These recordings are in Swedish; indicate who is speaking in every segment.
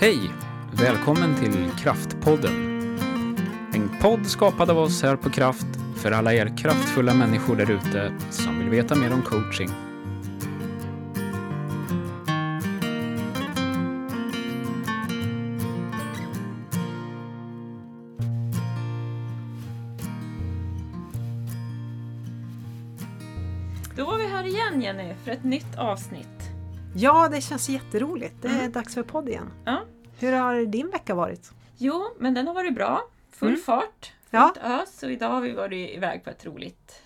Speaker 1: Hej! Välkommen till Kraftpodden. En podd skapad av oss här på Kraft för alla er kraftfulla människor där ute som vill veta mer om coaching.
Speaker 2: Då var vi här igen Jenny för ett nytt avsnitt.
Speaker 3: Ja, det känns jätteroligt. Det är
Speaker 2: Mm.
Speaker 3: dags för podd igen.
Speaker 2: Ja.
Speaker 3: Hur har din vecka varit?
Speaker 2: Jo, men den har varit bra. Full
Speaker 3: Mm.
Speaker 2: fart,
Speaker 3: Ja.
Speaker 2: fullt ös och idag har vi varit iväg på ett roligt,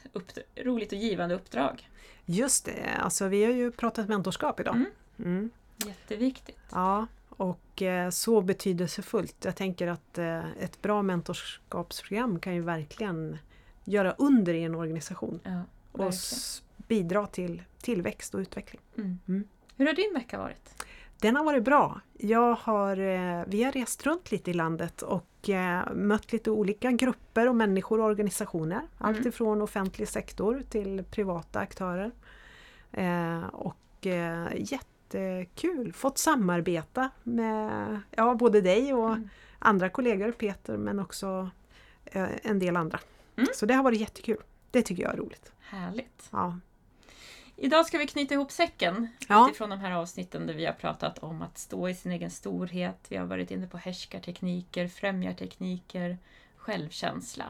Speaker 2: roligt och givande uppdrag.
Speaker 3: Just det, alltså vi har ju pratat mentorskap idag.
Speaker 2: Mm.
Speaker 3: Mm.
Speaker 2: Jätteviktigt.
Speaker 3: Ja, och eh, så betydelsefullt. Jag tänker att eh, ett bra mentorskapsprogram kan ju verkligen göra under i en organisation
Speaker 2: Ja,
Speaker 3: och bidra till tillväxt och utveckling.
Speaker 2: Mm.
Speaker 3: Mm.
Speaker 2: Hur har din vecka varit?
Speaker 3: Den har varit bra. Jag har, eh, vi har rest runt lite i landet och eh, mött lite olika grupper och människor och organisationer. Allt
Speaker 2: Mm.
Speaker 3: ifrån offentlig sektor till privata aktörer. Eh, och jättekul! Fått samarbeta med ja, både dig och
Speaker 2: Mm.
Speaker 3: andra kollegor, Peter, men också en del andra.
Speaker 2: Mm.
Speaker 3: Så det har varit jättekul. Det tycker jag är roligt.
Speaker 2: Härligt.
Speaker 3: Ja.
Speaker 2: Idag ska vi knyta ihop säcken
Speaker 3: Ja.
Speaker 2: utifrån de här avsnitten där vi har pratat om att stå i sin egen storhet. Vi har varit inne på härskartekniker, främjartekniker, självkänsla.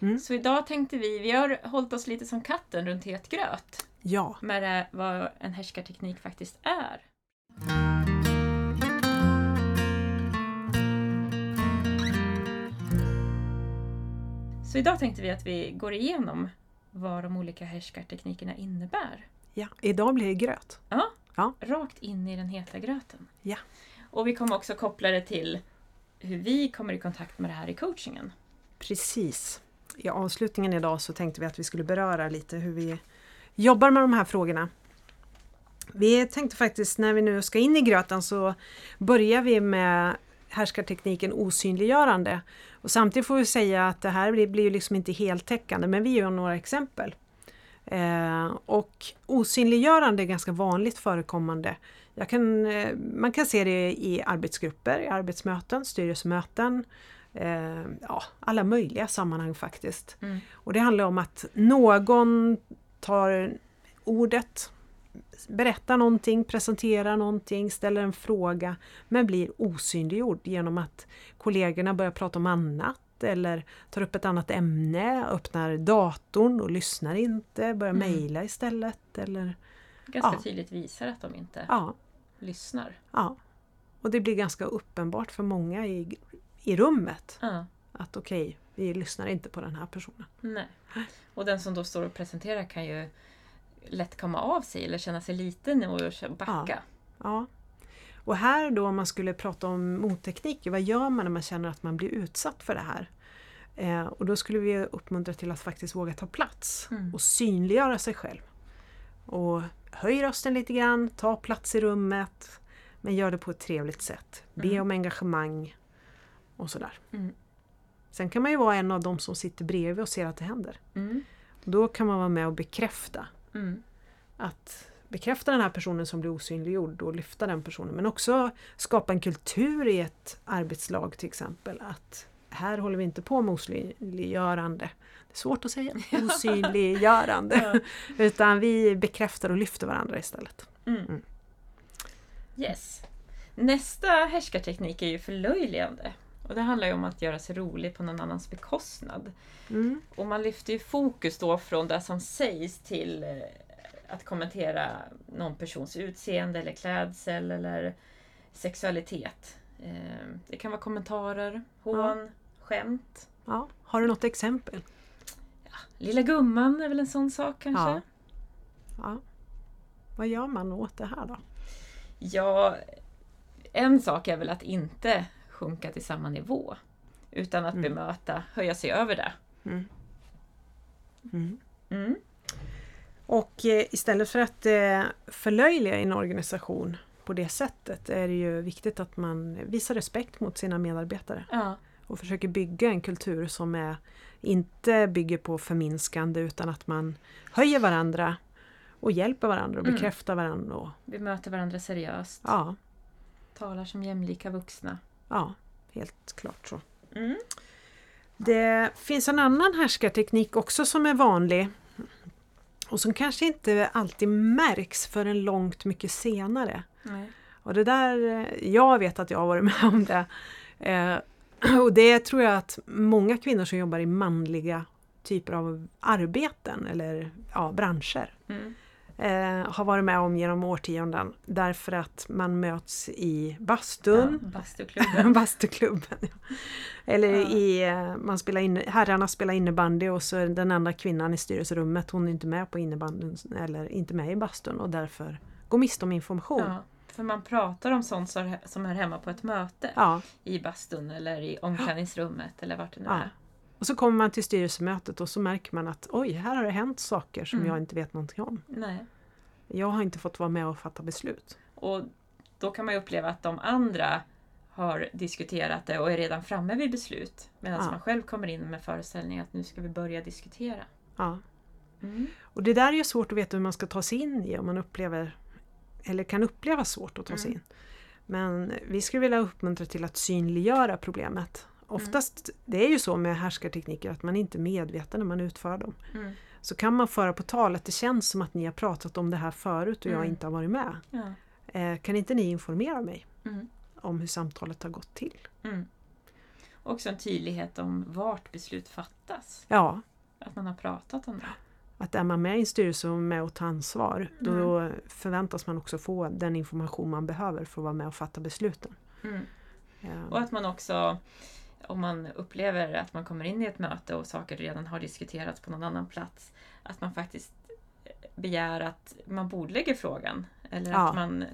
Speaker 3: Mm.
Speaker 2: Så idag tänkte vi, vi har hållit oss lite som katten runt het gröt
Speaker 3: ja.
Speaker 2: med det, vad en härskarteknik faktiskt är. Så idag tänkte vi att vi går igenom vad de olika härskarteknikerna innebär.
Speaker 3: ja. Idag blir det gröt.
Speaker 2: Ja,
Speaker 3: Ja.
Speaker 2: rakt in i den heta gröten.
Speaker 3: Ja.
Speaker 2: Och vi kommer också koppla det till hur vi kommer i kontakt med det här i coachingen.
Speaker 3: Precis. I avslutningen idag så tänkte vi att vi skulle beröra lite hur vi jobbar med de här frågorna. Vi tänkte faktiskt när vi nu ska in i gröten så börjar vi med härskartekniken osynliggörande. Och samtidigt får vi säga att det här blir, blir ju liksom inte heltäckande men vi gör några exempel. Eh, och osynliggörande är ganska vanligt förekommande. Kan, eh, man kan se det i arbetsgrupper, i arbetsmöten, styrelsemöten, eh, ja, alla möjliga sammanhang faktiskt.
Speaker 2: Mm.
Speaker 3: Och det handlar om att någon tar ordet, berättar någonting, presenterar någonting, ställer en fråga men blir osynliggjord genom att kollegorna börjar prata om annat eller tar upp ett annat ämne, öppnar datorn och lyssnar inte, börjar
Speaker 2: Mm.
Speaker 3: mejla istället. Eller,
Speaker 2: Ganska
Speaker 3: Ja.
Speaker 2: tydligt visar att de inte
Speaker 3: ja,
Speaker 2: lyssnar.
Speaker 3: ja. Och det blir ganska uppenbart för många i, i rummet
Speaker 2: Ja,
Speaker 3: att okej, vi lyssnar inte på den här personen.
Speaker 2: nej. Och den som då står och presenterar kan ju lätt komma av sig eller känna sig liten och backa.
Speaker 3: Ja. Och här då om man skulle prata om mottekniker, vad gör man när man känner att man blir utsatt för det här? Eh, och då skulle vi uppmuntra till att faktiskt våga ta plats
Speaker 2: Mm.
Speaker 3: och synliggöra sig själv. Och höj rösten lite grann, ta plats i rummet, men gör det på ett trevligt sätt. Be
Speaker 2: Mm.
Speaker 3: om engagemang och sådär.
Speaker 2: Mm.
Speaker 3: Sen kan man ju vara en av de som sitter bredvid och ser att det händer.
Speaker 2: Mm.
Speaker 3: Då kan man vara med och bekräfta
Speaker 2: Mm.
Speaker 3: att bekräfta den här personen som blir osynliggjord och lyfta den personen. Men också skapa en kultur i ett arbetslag till exempel. Att här håller vi inte på med osynliggörande. Det är svårt att säga. Osynliggörande. Utan vi bekräftar och lyfter varandra istället.
Speaker 2: Mm.
Speaker 3: Mm.
Speaker 2: Yes. Nästa härskarteknik är ju förlöjligande. Och det handlar ju om att göra sig rolig på någon annans bekostnad.
Speaker 3: Mm.
Speaker 2: Och man lyfter ju fokus då från det som sägs till eh, att kommentera någon persons utseende eller klädsel eller sexualitet. Eh, Det kan vara kommentarer, hån, skämt.
Speaker 3: Ja. Har du något exempel?
Speaker 2: Lilla gumman är väl en sån sak kanske?
Speaker 3: Ja. Ja. Vad gör man åt det här då?
Speaker 2: Ja, en sak är väl att inte sjunka till samma nivå. Utan att
Speaker 3: Mm.
Speaker 2: bemöta, höja sig över det.
Speaker 3: Mm. Mm.
Speaker 2: Mm.
Speaker 3: Och eh, istället för att eh, förlöjliga en organisation på det sättet är det ju viktigt att man visar respekt mot sina medarbetare
Speaker 2: Ja.
Speaker 3: och försöker bygga en kultur som är, inte bygger på förminskande utan att man höjer varandra och hjälper varandra och
Speaker 2: Mm.
Speaker 3: bekräftar varandra. Och,
Speaker 2: Vi möter varandra seriöst.
Speaker 3: ja.
Speaker 2: talar som jämlika vuxna.
Speaker 3: Ja, helt klart så.
Speaker 2: Mm.
Speaker 3: Det finns en annan härskarteknik också som är vanlig och som kanske inte alltid märks förrän långt mycket senare.
Speaker 2: Nej.
Speaker 3: Och det där, eh, jag vet att jag har varit med om det. Eh, och det tror jag att många kvinnor som jobbar i manliga typer av arbeten eller ja, branscher
Speaker 2: Mm.
Speaker 3: Eh, har varit med om genom årtionden därför att man möts i bastun
Speaker 2: Ja, bastuklubben.
Speaker 3: Bastuklubben. Ja. Eller
Speaker 2: Ja.
Speaker 3: i, eh, man spelar in, herrarna spelar innebandy och så är den enda kvinnan i styrelserummet, hon är inte med på innebandyn eller inte med i bastun och därför går miste om information.
Speaker 2: Ja, för man pratar om sånt som hör hemma på ett möte. I bastun eller i omklädningsrummet eller vart det nu är.
Speaker 3: Och så kommer man till styrelsemötet och så märker man att oj, här har det hänt saker som
Speaker 2: Mm.
Speaker 3: jag inte vet någonting om.
Speaker 2: Nej.
Speaker 3: Jag har inte fått vara med och fatta beslut.
Speaker 2: Och då kan man uppleva att de andra har diskuterat det och är redan framme vid beslut. Medan
Speaker 3: Ja.
Speaker 2: man själv kommer in med föreställningen att nu ska vi börja diskutera.
Speaker 3: Ja.
Speaker 2: Mm.
Speaker 3: Och det där är ju svårt att veta hur man ska ta sig in i om man upplever eller kan uppleva svårt att ta sig
Speaker 2: Mm.
Speaker 3: in. Men vi skulle vilja uppmuntra till att synliggöra problemet. Oftast, det är ju så med härskartekniker att man inte är medveten när man utför dem.
Speaker 2: Mm.
Speaker 3: Så kan man föra på tal att det känns som att ni har pratat om det här förut och jag
Speaker 2: Mm.
Speaker 3: inte har varit med.
Speaker 2: Ja.
Speaker 3: Eh, kan inte ni informera mig
Speaker 2: Mm.
Speaker 3: om hur samtalet har gått till?
Speaker 2: Mm. Också en tydlighet om vart beslut fattas.
Speaker 3: Ja,
Speaker 2: Att man har pratat om det.
Speaker 3: att är man med i en styrelse och med och tar ansvar då
Speaker 2: Mm.
Speaker 3: förväntas man också få den information man behöver för att vara med och fatta besluten.
Speaker 2: Mm.
Speaker 3: Eh,
Speaker 2: Och att man också, om man upplever att man kommer in i ett möte och saker redan har diskuterats på någon annan plats, att man faktiskt begär att man bordlägger frågan. Eller
Speaker 3: Ja.
Speaker 2: att man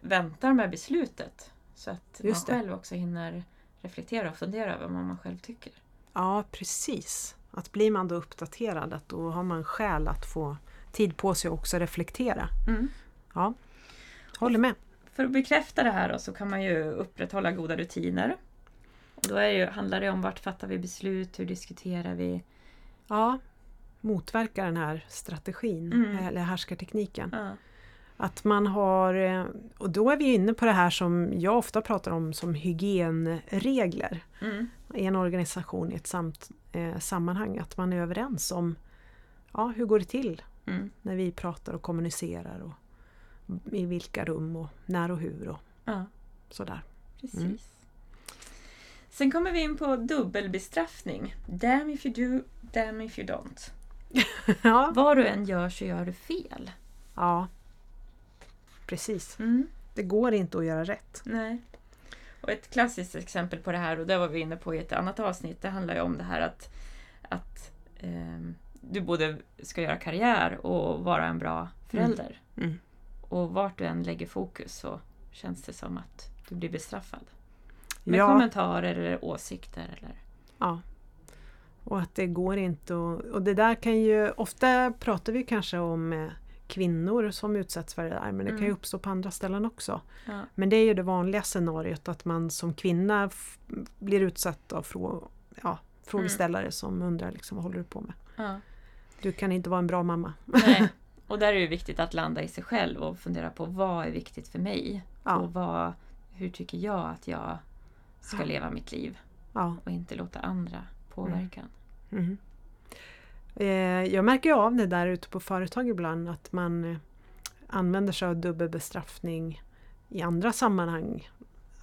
Speaker 2: väntar med beslutet. Så att
Speaker 3: Just
Speaker 2: man
Speaker 3: det.
Speaker 2: själv också hinner reflektera och fundera över vad man själv tycker.
Speaker 3: Ja, precis. Att blir man då uppdaterad, att då har man skäl att få tid på sig att också reflektera.
Speaker 2: Mm.
Speaker 3: Ja, håller med.
Speaker 2: För att bekräfta det här då, så kan man ju upprätthålla goda rutiner. Och då är det ju, handlar det om vart fattar vi beslut, hur diskuterar vi?
Speaker 3: Ja, motverka den här strategin,
Speaker 2: Mm.
Speaker 3: eller härskartekniken.
Speaker 2: Ja.
Speaker 3: Att man har, eh, och då är vi inne på det här som jag ofta pratar om som hygienregler
Speaker 2: Mm.
Speaker 3: i en organisation i ett samt, eh, sammanhang. Att man är överens om ja, hur går det till
Speaker 2: Mm.
Speaker 3: när vi pratar och kommunicerar och i vilka rum och när och hur och
Speaker 2: Ja.
Speaker 3: sådär.
Speaker 2: Precis.
Speaker 3: Mm.
Speaker 2: Sen kommer vi in på dubbelbestraffning. Damn if you do, damn if you don't.
Speaker 3: ja.
Speaker 2: Vad du än gör så gör du fel.
Speaker 3: ja, precis.
Speaker 2: Mm.
Speaker 3: Det går inte att göra rätt.
Speaker 2: Nej. Och ett klassiskt exempel på det här, och det var vi inne på i ett annat avsnitt, det handlar ju om det här att, att ehm, du både ska göra karriär och vara en bra förälder.
Speaker 3: Mm.
Speaker 2: Och vart du än lägger fokus så känns det som att du blir bestraffad. Med
Speaker 3: Ja.
Speaker 2: kommentarer eller åsikter. Eller...
Speaker 3: Ja. Och att det går inte att... Och det där kan ju... Ofta pratar vi kanske om eh, kvinnor som utsätts för det där men det kan ju
Speaker 2: Mm.
Speaker 3: uppstå på andra ställen också.
Speaker 2: Ja.
Speaker 3: Men det är ju det vanliga scenariot att man som kvinna blir utsatt av frå, ja, frågeställare som undrar liksom, vad håller du på med?
Speaker 2: Ja.
Speaker 3: Du kan inte vara en bra mamma.
Speaker 2: Nej. Och där är det viktigt att landa i sig själv och fundera på vad är viktigt för mig? Och vad, hur tycker jag att jag ska leva mitt liv?
Speaker 3: ja.
Speaker 2: Och inte låta andra påverka. en.
Speaker 3: Mhm. Eh, jag märker ju av det där ute på företag ibland att man eh, använder sig av dubbelbestraffning i andra sammanhang.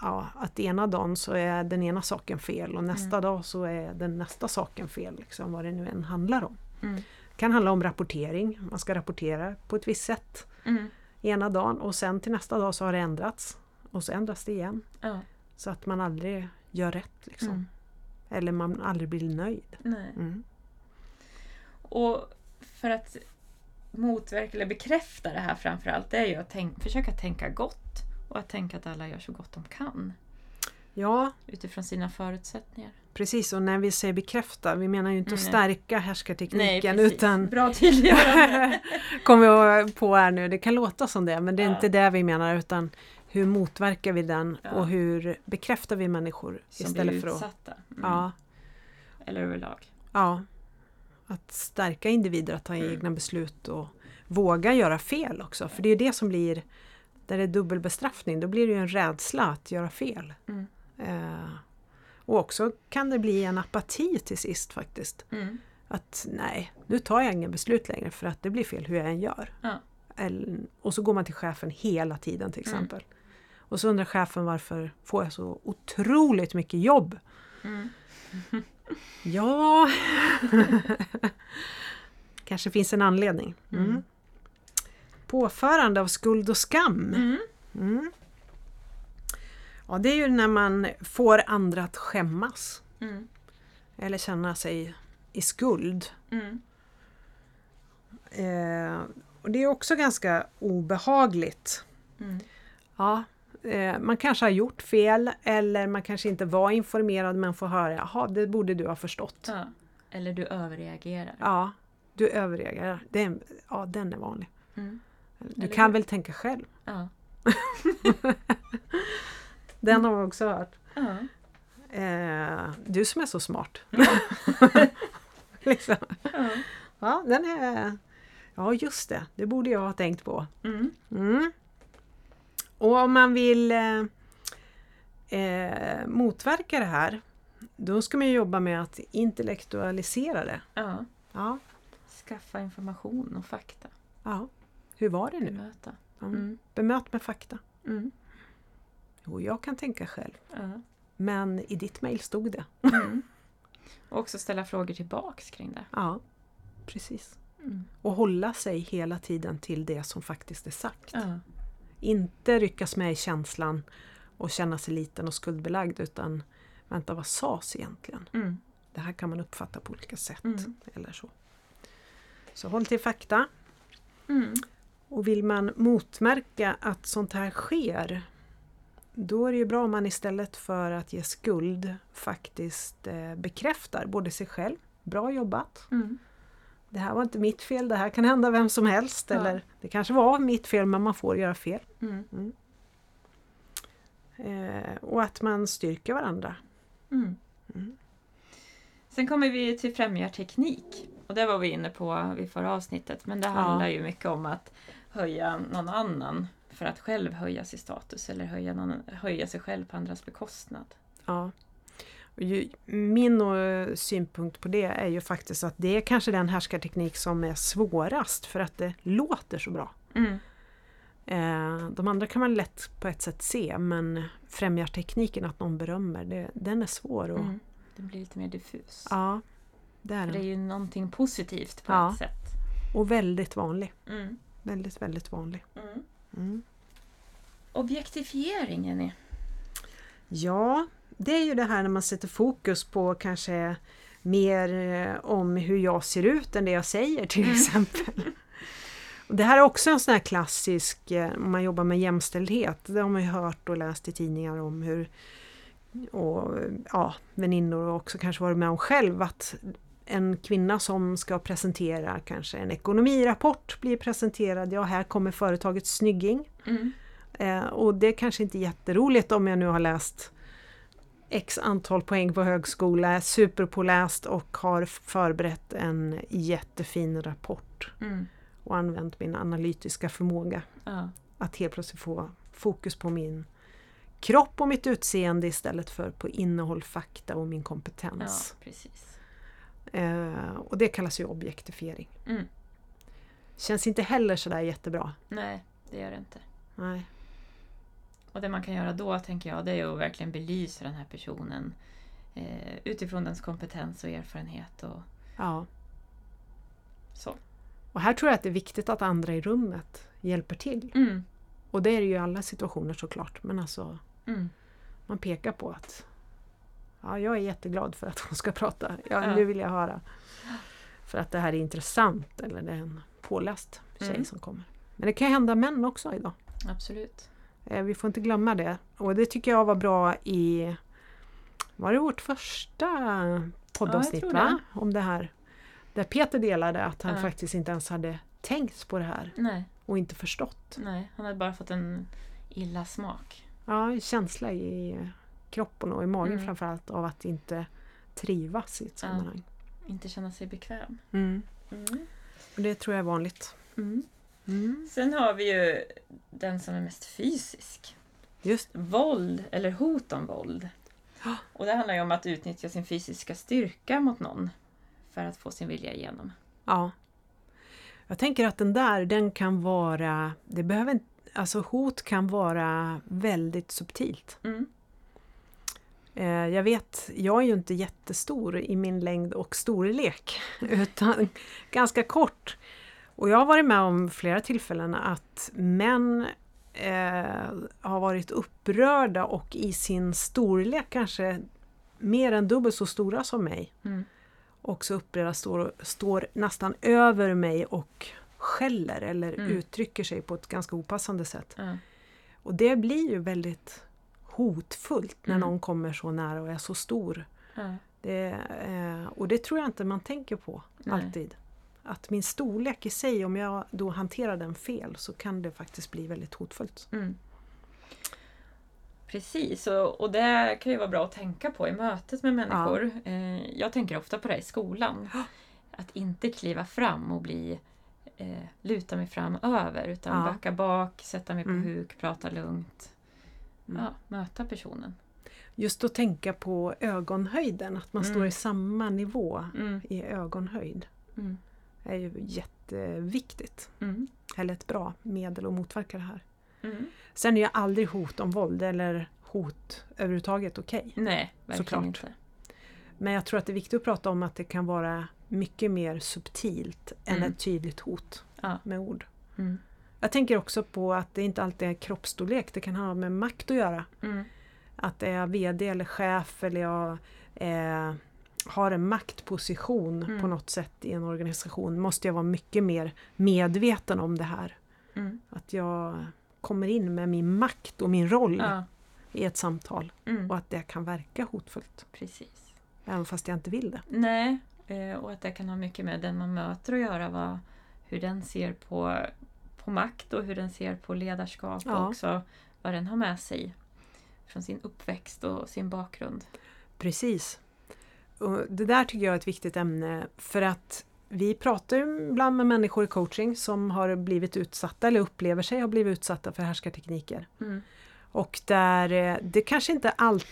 Speaker 3: Ja, att ena dagen så är den ena saken fel och nästa
Speaker 2: Mm.
Speaker 3: dag så är den nästa saken fel. Liksom, vad det nu än handlar om.
Speaker 2: Mm.
Speaker 3: Det kan handla om rapportering. Man ska rapportera på ett visst sätt
Speaker 2: Mm.
Speaker 3: ena dagen och sen till nästa dag så har det ändrats. Och så ändras det igen.
Speaker 2: Ja.
Speaker 3: Så att man aldrig gör rätt. Liksom.
Speaker 2: Mm.
Speaker 3: Eller man aldrig blir nöjd.
Speaker 2: Nej.
Speaker 3: Mm.
Speaker 2: Och för att motverka eller bekräfta det här framförallt, det är ju att tänk, försöka tänka gott. Och att tänka att alla gör så gott de kan.
Speaker 3: Ja,
Speaker 2: Utifrån sina förutsättningar.
Speaker 3: Precis, och när vi säger bekräfta, vi menar ju inte att
Speaker 2: Nej.
Speaker 3: stärka härskartekniken
Speaker 2: precis.
Speaker 3: utan
Speaker 2: Bra tydliggörande.
Speaker 3: kommer vi på här nu, det kan låta som det men det är
Speaker 2: Ja.
Speaker 3: inte det vi menar utan hur motverkar vi den
Speaker 2: Ja.
Speaker 3: och hur bekräftar vi människor
Speaker 2: Som
Speaker 3: istället
Speaker 2: blir
Speaker 3: för att...
Speaker 2: utsatta. Mm.
Speaker 3: Ja,
Speaker 2: Eller överlag.
Speaker 3: ja, att stärka individer att ta
Speaker 2: Mm.
Speaker 3: egna beslut och våga göra fel också för det är det som blir där det är dubbelbestraffning, då blir det ju en rädsla att göra fel.
Speaker 2: Mm.
Speaker 3: Eh, och också kan det bli en apati till sist faktiskt.
Speaker 2: Mm.
Speaker 3: Att nej, nu tar jag inga beslut längre för att det blir fel hur jag än gör.
Speaker 2: Ja.
Speaker 3: Eller, och så går man till chefen hela tiden till
Speaker 2: Mm.
Speaker 3: Och så undrar chefen varför får jag så otroligt mycket jobb?
Speaker 2: Mm.
Speaker 3: Ja, kanske finns en anledning. Mm.
Speaker 2: Mm.
Speaker 3: Påförande av skuld och skam.
Speaker 2: Mm.
Speaker 3: Mm. Ja, det är ju när man får andra att skämmas
Speaker 2: Mm.
Speaker 3: eller känna sig i skuld.
Speaker 2: Mm.
Speaker 3: Eh, och det är också ganska obehagligt.
Speaker 2: Mm.
Speaker 3: Ja, eh, man kanske har gjort fel eller man kanske inte var informerad men får höra jaha, det borde du ha förstått.
Speaker 2: Ja. Eller du överreagerar.
Speaker 3: Ja, du överreagerar. Den, ja, den är vanlig.
Speaker 2: Mm.
Speaker 3: Du
Speaker 2: Eller
Speaker 3: kan
Speaker 2: hur?
Speaker 3: väl tänka själv?
Speaker 2: Ja.
Speaker 3: Den har vi också hört.
Speaker 2: Ja.
Speaker 3: Eh, du som är så smart. liksom.
Speaker 2: Ja.
Speaker 3: Ja, den är... Ja, just det. Det borde jag ha tänkt på.
Speaker 2: Mm.
Speaker 3: Mm. Och om man vill eh, eh, motverka det här, då ska man jobba med att intellektualisera det.
Speaker 2: ja.
Speaker 3: Ja,
Speaker 2: Skaffa information och fakta.
Speaker 3: ja. Hur var det nu?
Speaker 2: Bemöta. Mm.
Speaker 3: Bemöt med fakta.
Speaker 2: Mm.
Speaker 3: Jo, jag kan tänka själv.
Speaker 2: Ja.
Speaker 3: Men i ditt mejl stod det.
Speaker 2: Mm. Och också ställa frågor tillbaks kring det.
Speaker 3: Ja, precis.
Speaker 2: Mm.
Speaker 3: Och hålla sig hela tiden till det som faktiskt är sagt.
Speaker 2: Ja.
Speaker 3: Inte ryckas med i känslan och känna sig liten och skuldbelagd utan vänta, vad sades egentligen?
Speaker 2: Mm.
Speaker 3: Det här kan man uppfatta på olika sätt.
Speaker 2: Mm.
Speaker 3: eller så. Så håll till fakta.
Speaker 2: Mm.
Speaker 3: Och vill man motmärka att sånt här sker då är det ju bra om man istället för att ge skuld faktiskt eh, bekräftar både sig själv, bra jobbat,
Speaker 2: Mm.
Speaker 3: Det här var inte mitt fel, det här kan hända vem som helst
Speaker 2: Ja.
Speaker 3: eller det kanske var mitt fel men man får göra fel.
Speaker 2: Mm.
Speaker 3: Eh, och att man styrker varandra.
Speaker 2: Mm.
Speaker 3: Mm.
Speaker 2: Sen kommer vi till främjarteknik. Och det var vi inne på vid förra avsnittet. Men det handlar ju mycket om att höja någon annan för att själv höja sin status eller höja, någon, höja sig själv på andras bekostnad.
Speaker 3: Ja. Min eh, synpunkt på det är ju faktiskt att det är kanske den härskarteknik som är svårast för att det låter så bra.
Speaker 2: Mm.
Speaker 3: Eh, de andra kan man lätt på ett sätt se men främjartekniken, att någon berömmer, det, den är svår. Och,
Speaker 2: Mm. Det blir lite mer diffus.
Speaker 3: Ja, det är
Speaker 2: det är
Speaker 3: den.
Speaker 2: ju någonting positivt på
Speaker 3: Ja.
Speaker 2: ett sätt.
Speaker 3: Och väldigt vanlig.
Speaker 2: Mm.
Speaker 3: Väldigt, väldigt vanlig.
Speaker 2: Mm.
Speaker 3: Mm.
Speaker 2: Objektifiering, Jenny.
Speaker 3: Ja, det är ju det här när man sätter fokus på kanske mer eh, om hur jag ser ut än det jag säger till
Speaker 2: Mm.
Speaker 3: exempel. Det här är också en sån här klassisk, eh, om man jobbar med jämställdhet, det har man ju hört och läst i tidningar om hur och ja, väninnor och också kanske varit med om själv att en kvinna som ska presentera kanske en ekonomirapport blir presenterad, ja här kommer företagets snygging.
Speaker 2: Mm.
Speaker 3: Eh, och det är kanske inte jätteroligt om jag nu har läst x antal poäng på högskola, är superpåläst och har förberett en jättefin rapport
Speaker 2: Mm.
Speaker 3: och använt min analytiska förmåga
Speaker 2: Ja.
Speaker 3: att helt plötsligt få fokus på min kropp och mitt utseende istället för på innehåll, fakta och min
Speaker 2: ja,
Speaker 3: kompetens.
Speaker 2: precis.
Speaker 3: Eh, och det kallas ju objektifiering.
Speaker 2: Mm.
Speaker 3: Känns inte heller sådär jättebra.
Speaker 2: Nej, det gör det inte.
Speaker 3: Nej.
Speaker 2: Och det man kan göra då, tänker jag, det är att verkligen belysa den här personen eh, utifrån dens kompetens och erfarenhet och
Speaker 3: Ja.
Speaker 2: så.
Speaker 3: Och här tror jag att det är viktigt att andra i rummet hjälper till.
Speaker 2: Mm.
Speaker 3: Och det är det ju i alla situationer såklart. Men alltså
Speaker 2: Mm.
Speaker 3: man pekar på att ja, jag är jätteglad för att hon ska prata. Ja,
Speaker 2: Ja.
Speaker 3: Nu vill jag höra. För att det här är intressant eller det är en påläst tjej
Speaker 2: Mm.
Speaker 3: som kommer. Men det kan ju hända män också idag.
Speaker 2: Absolut.
Speaker 3: Eh, Vi får inte glömma det. Och det tycker jag var bra i var det vårt första poddavsnitt va? Om det här. Där Peter delade att han
Speaker 2: Ja.
Speaker 3: faktiskt inte ens hade tänkt på det här
Speaker 2: Nej,
Speaker 3: och inte förstått.
Speaker 2: nej, han hade bara fått en illa smak.
Speaker 3: Ja, en känsla i kroppen och i magen
Speaker 2: Mm.
Speaker 3: framförallt av att inte trivas i ett
Speaker 2: Ja.
Speaker 3: sammanhang.
Speaker 2: Inte känna sig bekväm.
Speaker 3: Mm.
Speaker 2: Mm.
Speaker 3: Och det tror jag är vanligt.
Speaker 2: Mm.
Speaker 3: Mm.
Speaker 2: Sen har vi ju den som är mest fysisk.
Speaker 3: Just
Speaker 2: Våld eller hot om våld. Och det handlar ju om att utnyttja sin fysiska styrka mot någon för att få sin vilja igenom.
Speaker 3: Ja. Jag tänker att den där, den kan vara, det behöver inte, alltså hot kan vara väldigt subtilt.
Speaker 2: Mm.
Speaker 3: Eh, jag vet, jag är ju inte jättestor i min längd och storlek, utan ganska kort. Och jag har varit med om flera tillfällen att män eh, har varit upprörda och i sin storlek kanske mer än dubbelt så stora som mig.
Speaker 2: Mm.
Speaker 3: också upprörda står, står nästan över mig och skäller eller
Speaker 2: Mm.
Speaker 3: uttrycker sig på ett ganska opassande sätt.
Speaker 2: Ja.
Speaker 3: Och det blir ju väldigt hotfullt när
Speaker 2: Mm.
Speaker 3: någon kommer så nära och är så stor. Det, eh, och det tror jag inte man tänker på
Speaker 2: Nej.
Speaker 3: alltid. Att min storlek i sig, om jag då hanterar den fel så kan det faktiskt bli väldigt hotfullt.
Speaker 2: Mm. Precis, och, och det kan ju vara bra att tänka på i mötet med människor. Eh, jag tänker ofta på det i skolan. Att inte kliva fram och bli eh, luta mig fram över utan
Speaker 3: Ja.
Speaker 2: backa bak, sätta mig på
Speaker 3: Mm.
Speaker 2: huk, prata lugnt.
Speaker 3: Mm.
Speaker 2: Ja, möta personen.
Speaker 3: Just att tänka på ögonhöjden, att man
Speaker 2: Mm.
Speaker 3: står i samma nivå
Speaker 2: Mm.
Speaker 3: i ögonhöjd. Är ju jätteviktigt.
Speaker 2: Mm.
Speaker 3: Eller ett bra medel att motverka det här.
Speaker 2: Mm.
Speaker 3: Sen är ju aldrig hot om våld eller hot överhuvudtaget okej.
Speaker 2: Nej, verkligen
Speaker 3: Såklart.
Speaker 2: inte.
Speaker 3: Men jag tror att det är viktigt att prata om att det kan vara mycket mer subtilt än
Speaker 2: Mm.
Speaker 3: ett tydligt hot
Speaker 2: Ja.
Speaker 3: med ord.
Speaker 2: Mm.
Speaker 3: Jag tänker också på att det inte alltid är kroppsstorlek, det kan ha med makt att göra.
Speaker 2: Mm.
Speaker 3: Att det är VD eller chef eller jag eh, har en maktposition
Speaker 2: Mm.
Speaker 3: på något sätt i en organisation måste jag vara mycket mer medveten om det här.
Speaker 2: Mm.
Speaker 3: Att jag kommer in med min makt och min roll
Speaker 2: Ja.
Speaker 3: i ett samtal
Speaker 2: Mm.
Speaker 3: och att det kan verka hotfullt.
Speaker 2: Precis.
Speaker 3: Även fast jag inte vill det.
Speaker 2: Nej, eh, och att det kan ha mycket med den man möter att göra. Vad, hur den ser på, på makt och hur den ser på ledarskap
Speaker 3: Ja.
Speaker 2: och också vad den har med sig från sin uppväxt och sin bakgrund.
Speaker 3: Precis. Och det där tycker jag är ett viktigt ämne för att vi pratar ju ibland med människor i coaching som har blivit utsatta eller upplever sig ha blivit utsatta för härskartekniker.
Speaker 2: Mm.
Speaker 3: Och där eh, det kanske inte allt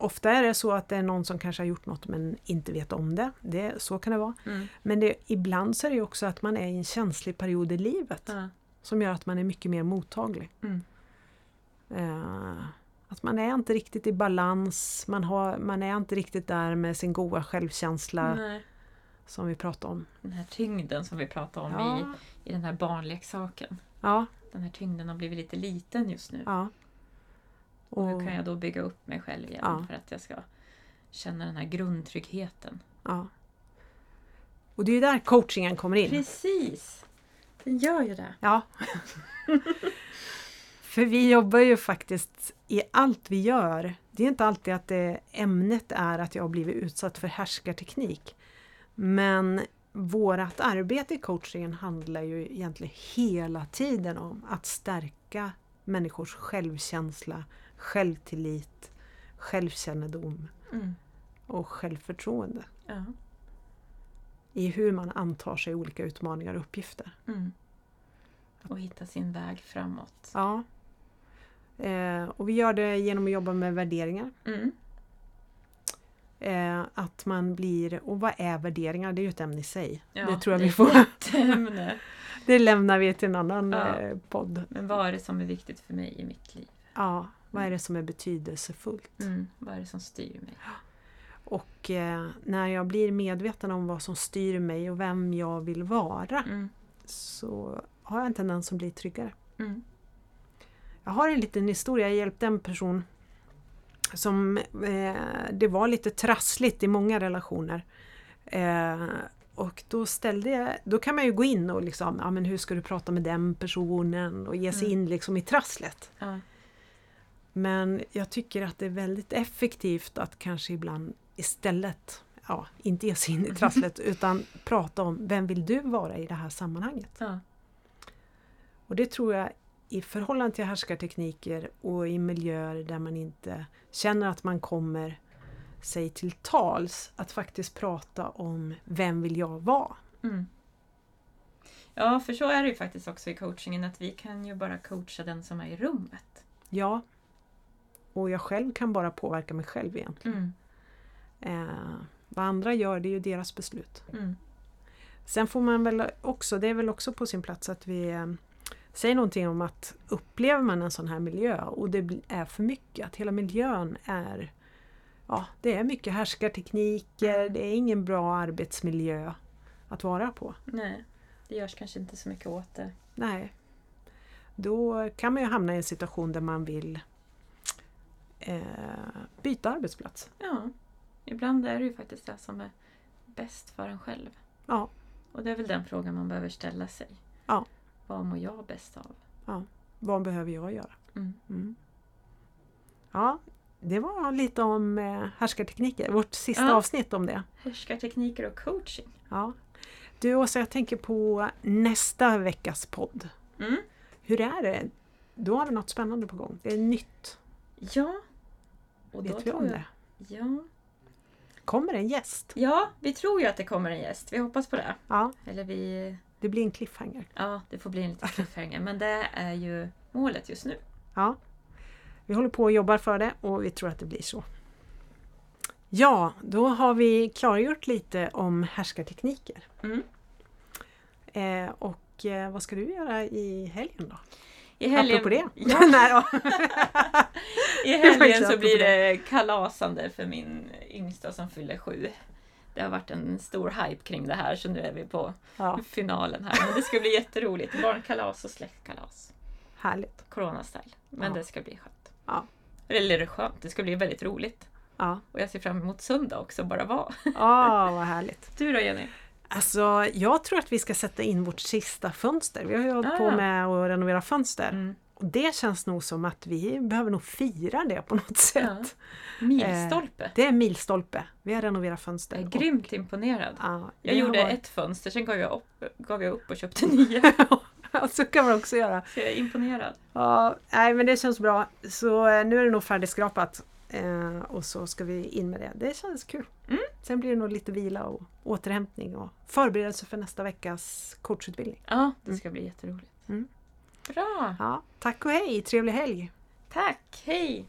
Speaker 3: Ofta är det så att det är någon som kanske har gjort något men inte vet om det. det så kan det vara.
Speaker 2: Mm.
Speaker 3: Men det, ibland så är det ju också att man är i en känslig period i livet
Speaker 2: Ja.
Speaker 3: som gör att man är mycket mer mottaglig.
Speaker 2: Mm.
Speaker 3: Att man är inte riktigt i balans, man, har, man är inte riktigt där med sin goda självkänsla
Speaker 2: Nej.
Speaker 3: som vi pratade om.
Speaker 2: Den här tyngden som vi pratade om
Speaker 3: Ja,
Speaker 2: i, i den här barnleksaken.
Speaker 3: ja,
Speaker 2: Den här tyngden har blivit lite liten just nu.
Speaker 3: ja.
Speaker 2: Och
Speaker 3: Och,
Speaker 2: hur kan jag då bygga upp mig själv igen
Speaker 3: Ja.
Speaker 2: för att jag ska känna den här grundtryggheten?
Speaker 3: ja. och det är ju där coachingen kommer in.
Speaker 2: Precis! Den gör ju det.
Speaker 3: Ja. För vi jobbar ju faktiskt i allt vi gör. Det är inte alltid att det, ämnet är att jag har blivit utsatt för härskarteknik. Men vårt arbete i coachingen handlar ju egentligen hela tiden om att stärka människors självkänsla, självtillit, självkännedom
Speaker 2: Mm.
Speaker 3: och självförtroende
Speaker 2: Ja.
Speaker 3: i hur man antar sig olika utmaningar och uppgifter.
Speaker 2: Mm. Och hitta sin väg framåt.
Speaker 3: Ja. Eh, och vi gör det genom att jobba med värderingar.
Speaker 2: Mm.
Speaker 3: Eh, att man blir, och vad är värderingar? Det är ju ett ämne i sig.
Speaker 2: Ja,
Speaker 3: det tror jag
Speaker 2: det
Speaker 3: vi får. Det lämnar vi till en annan
Speaker 2: Ja.
Speaker 3: eh, podd.
Speaker 2: Men vad är det som är viktigt för mig i mitt liv?
Speaker 3: Ja, vad är det som är betydelsefullt?
Speaker 2: Mm. Vad är det som styr mig?
Speaker 3: Och eh, när jag blir medveten om vad som styr mig och vem jag vill vara
Speaker 2: Mm.
Speaker 3: så har jag en tendens att bli tryggare.
Speaker 2: Mm.
Speaker 3: Jag har en liten historia. Jag hjälpte en person som eh, det var lite trassligt i många relationer. Eh, och då ställde jag, då kan man ju gå in och liksom, ja men hur ska du prata med den personen och ge sig
Speaker 2: Mm.
Speaker 3: in liksom i trasslet.
Speaker 2: Ja.
Speaker 3: Men jag tycker att det är väldigt effektivt att kanske ibland istället, ja, inte ge sig in i trasslet utan prata om vem vill du vara i det här sammanhanget?
Speaker 2: Ja.
Speaker 3: Och det tror jag i förhållande till härskartekniker och i miljöer där man inte känner att man kommer sig till tals, att faktiskt prata om vem vill jag vara?
Speaker 2: Mm. Ja, för så är det ju faktiskt också i coachingen att vi kan ju bara coacha den som är i rummet.
Speaker 3: Ja. Och jag själv kan bara påverka mig själv egentligen.
Speaker 2: Mm.
Speaker 3: Eh, vad andra gör, det är ju deras beslut.
Speaker 2: Mm.
Speaker 3: Sen får man väl också, det är väl också på sin plats att vi eh, säger någonting om att upplever man en sån här miljö och det är för mycket, att hela miljön är Ja, det är mycket härskartekniker, det är ingen bra arbetsmiljö att vara på.
Speaker 2: Nej, det görs kanske inte så mycket åt det.
Speaker 3: Nej. Då kan man ju hamna i en situation där man vill eh, byta arbetsplats.
Speaker 2: Ja, ibland är det ju faktiskt det som är bäst för en själv.
Speaker 3: Ja.
Speaker 2: Och det är väl den frågan man behöver ställa sig.
Speaker 3: Ja.
Speaker 2: Vad mår jag bäst av?
Speaker 3: Vad behöver jag göra?
Speaker 2: Mm.
Speaker 3: Mm. Ja, det var lite om eh, härskartekniker, vårt sista
Speaker 2: Ja.
Speaker 3: avsnitt om det.
Speaker 2: Härskartekniker och coaching.
Speaker 3: Ja. Du Åsa, jag tänker på nästa veckas podd.
Speaker 2: Mm.
Speaker 3: Hur är det? Då har vi något spännande på gång. Det är nytt.
Speaker 2: Ja. Och
Speaker 3: Vet vi om
Speaker 2: jag-
Speaker 3: det?
Speaker 2: Ja.
Speaker 3: Kommer en gäst?
Speaker 2: ja, vi tror ju att det kommer en gäst. Vi hoppas på det.
Speaker 3: Ja,
Speaker 2: Eller vi...
Speaker 3: det blir en cliffhanger.
Speaker 2: Ja, det får bli en liten cliffhanger. Men det är ju målet just nu.
Speaker 3: Ja. Vi håller på och jobbar för det och vi tror att det blir så. Ja, då har vi klargjort lite om härskartekniker.
Speaker 2: Mm.
Speaker 3: Eh, och eh, vad ska du göra i helgen då?
Speaker 2: I helgen,
Speaker 3: Apropå det?
Speaker 2: Ja,
Speaker 3: Nej.
Speaker 2: I helgen så blir det kalasande för min yngsta som fyller sju. Det har varit en stor hype kring det här så nu är vi på
Speaker 3: Ja,
Speaker 2: finalen här. Men det ska bli jätteroligt. Barnkalas och släktkalas.
Speaker 3: härligt.
Speaker 2: Corona-style. Men
Speaker 3: Ja.
Speaker 2: det ska bli skönt.
Speaker 3: Ja.
Speaker 2: Eller skönt, det ska bli väldigt roligt.
Speaker 3: Ja,
Speaker 2: Och jag ser fram emot söndag också, bara vara.
Speaker 3: ah, vad härligt.
Speaker 2: Du då Jenny?
Speaker 3: Alltså, jag tror att vi ska sätta in vårt sista fönster. Vi har ju hållit på
Speaker 2: Ah.
Speaker 3: med att renovera fönster.
Speaker 2: Mm.
Speaker 3: Det känns nog som att vi behöver nog fira det på något sätt.
Speaker 2: Milstolpe.
Speaker 3: Det är en milstolpe. Vi har renoverat fönster.
Speaker 2: Jag är grymt imponerad.
Speaker 3: Och, ja,
Speaker 2: Jag gjorde
Speaker 3: har
Speaker 2: ett fönster, sen gav jag upp, gav jag upp och köpte nya.
Speaker 3: Ja, så kan man också göra.
Speaker 2: Så jag är imponerad.
Speaker 3: Ja, nej men det känns bra. Så eh, nu är det nog färdigskrapat. Eh, och så ska vi in med det. Det känns kul.
Speaker 2: Mm.
Speaker 3: Sen blir det nog lite vila och återhämtning och förberedelse för nästa veckas coachutbildning.
Speaker 2: Ja, det ska bli jätteroligt.
Speaker 3: Mm.
Speaker 2: Bra!
Speaker 3: Ja, tack och hej! Trevlig helg!
Speaker 2: Tack! Hej!